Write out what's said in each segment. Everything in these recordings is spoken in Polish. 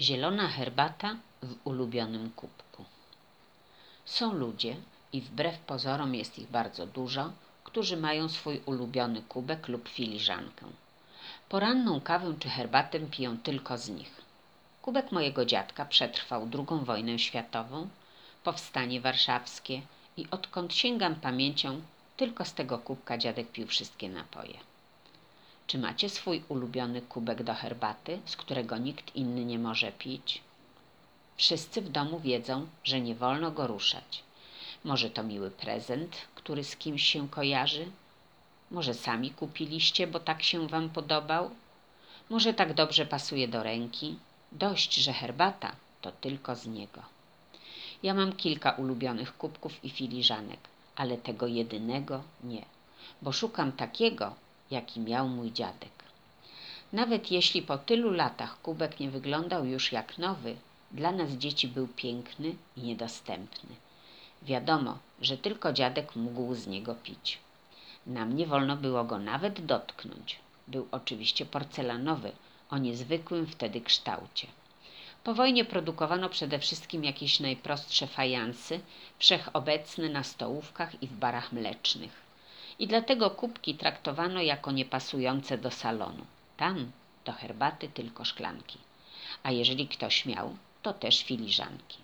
Zielona herbata w ulubionym kubku. Są ludzie, i wbrew pozorom jest ich bardzo dużo, którzy mają swój ulubiony kubek lub filiżankę. Poranną kawę czy herbatę piją tylko z nich. Kubek mojego dziadka przetrwał II wojnę światową, powstanie warszawskie i odkąd sięgam pamięcią, tylko z tego kubka dziadek pił wszystkie napoje. Czy macie swój ulubiony kubek do herbaty, z którego nikt inny nie może pić? Wszyscy w domu wiedzą, że nie wolno go ruszać. Może to miły prezent, który z kimś się kojarzy? Może sami kupiliście, bo tak się wam podobał? Może tak dobrze pasuje do ręki? Dość, że herbata to tylko z niego. Ja mam kilka ulubionych kubków i filiżanek, ale tego jedynego nie, bo szukam takiego, jaki miał mój dziadek. Nawet jeśli po tylu latach kubek nie wyglądał już jak nowy, dla nas dzieci był piękny i niedostępny. Wiadomo, że tylko dziadek mógł z niego pić. Nam nie wolno było go nawet dotknąć. Był oczywiście porcelanowy, o niezwykłym wtedy kształcie. Po wojnie produkowano przede wszystkim jakieś najprostsze fajansy, wszechobecne na stołówkach i w barach mlecznych i dlatego kubki traktowano jako niepasujące do salonu. Tam do herbaty tylko szklanki, a jeżeli ktoś miał, to też filiżanki.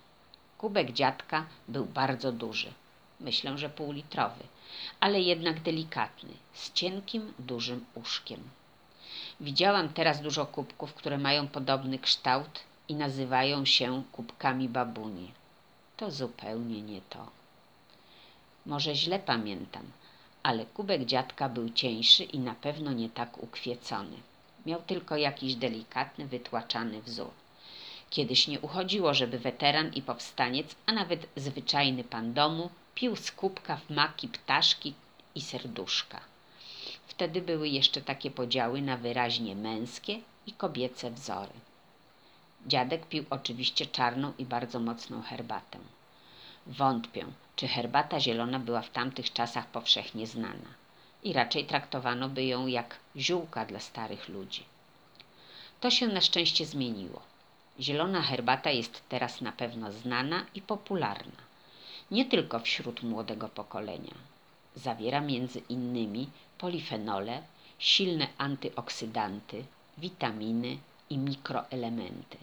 Kubek dziadka był bardzo duży, myślę, że półlitrowy, ale jednak delikatny, z cienkim, dużym uszkiem. Widziałam teraz dużo kubków, które mają podobny kształt i nazywają się kubkami babuni. To zupełnie nie to. Może źle pamiętam, ale kubek dziadka był cieńszy i na pewno nie tak ukwiecony. Miał tylko jakiś delikatny, wytłaczany wzór. Kiedyś nie uchodziło, żeby weteran i powstaniec, a nawet zwyczajny pan domu pił z kubka w maki ptaszki i serduszka. Wtedy były jeszcze takie podziały na wyraźnie męskie i kobiece wzory. Dziadek pił oczywiście czarną i bardzo mocną herbatę. Wątpię, czy herbata zielona była w tamtych czasach powszechnie znana i raczej traktowano by ją jak ziółka dla starych ludzi. To się na szczęście zmieniło. Zielona herbata jest teraz na pewno znana i popularna, nie tylko wśród młodego pokolenia. Zawiera między innymi polifenole, silne antyoksydanty, witaminy i mikroelementy.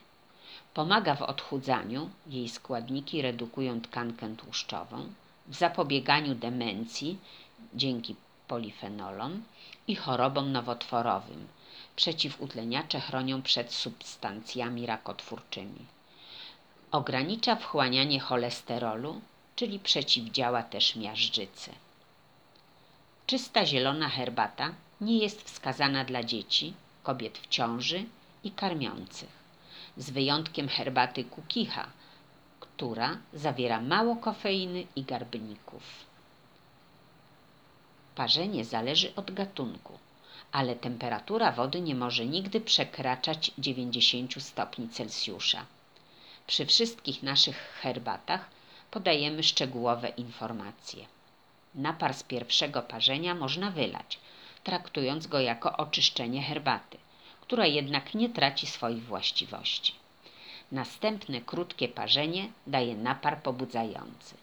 Pomaga w odchudzaniu, jej składniki redukują tkankę tłuszczową, w zapobieganiu demencji dzięki polifenolom i chorobom nowotworowym. Przeciwutleniacze chronią przed substancjami rakotwórczymi. Ogranicza wchłanianie cholesterolu, czyli przeciwdziała też miażdżycy. Czysta zielona herbata nie jest wskazana dla dzieci, kobiet w ciąży i karmiących z wyjątkiem herbaty kukicha, która zawiera mało kofeiny i garbników. Parzenie zależy od gatunku, ale temperatura wody nie może nigdy przekraczać 90 stopni Celsjusza. Przy wszystkich naszych herbatach podajemy szczegółowe informacje. Napar z pierwszego parzenia można wylać, traktując go jako oczyszczenie herbaty która jednak nie traci swoich właściwości. Następne krótkie parzenie daje napar pobudzający.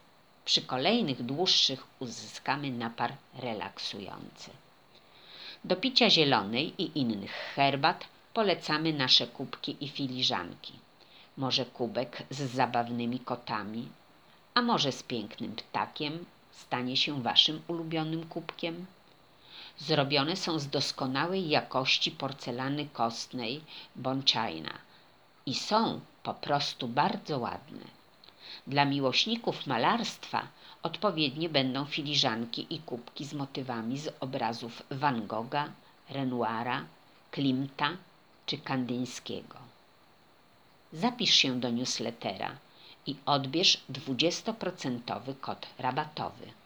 Przy kolejnych dłuższych uzyskamy napar relaksujący. Do picia zielonej i innych herbat polecamy nasze kubki i filiżanki. Może kubek z zabawnymi kotami, a może z pięknym ptakiem stanie się waszym ulubionym kubkiem? Zrobione są z doskonałej jakości porcelany kostnej Bonchina i są po prostu bardzo ładne. Dla miłośników malarstwa odpowiednie będą filiżanki i kubki z motywami z obrazów Van Gogha, Renoira, Klimta czy Kandyńskiego. Zapisz się do newslettera i odbierz 20% kod rabatowy.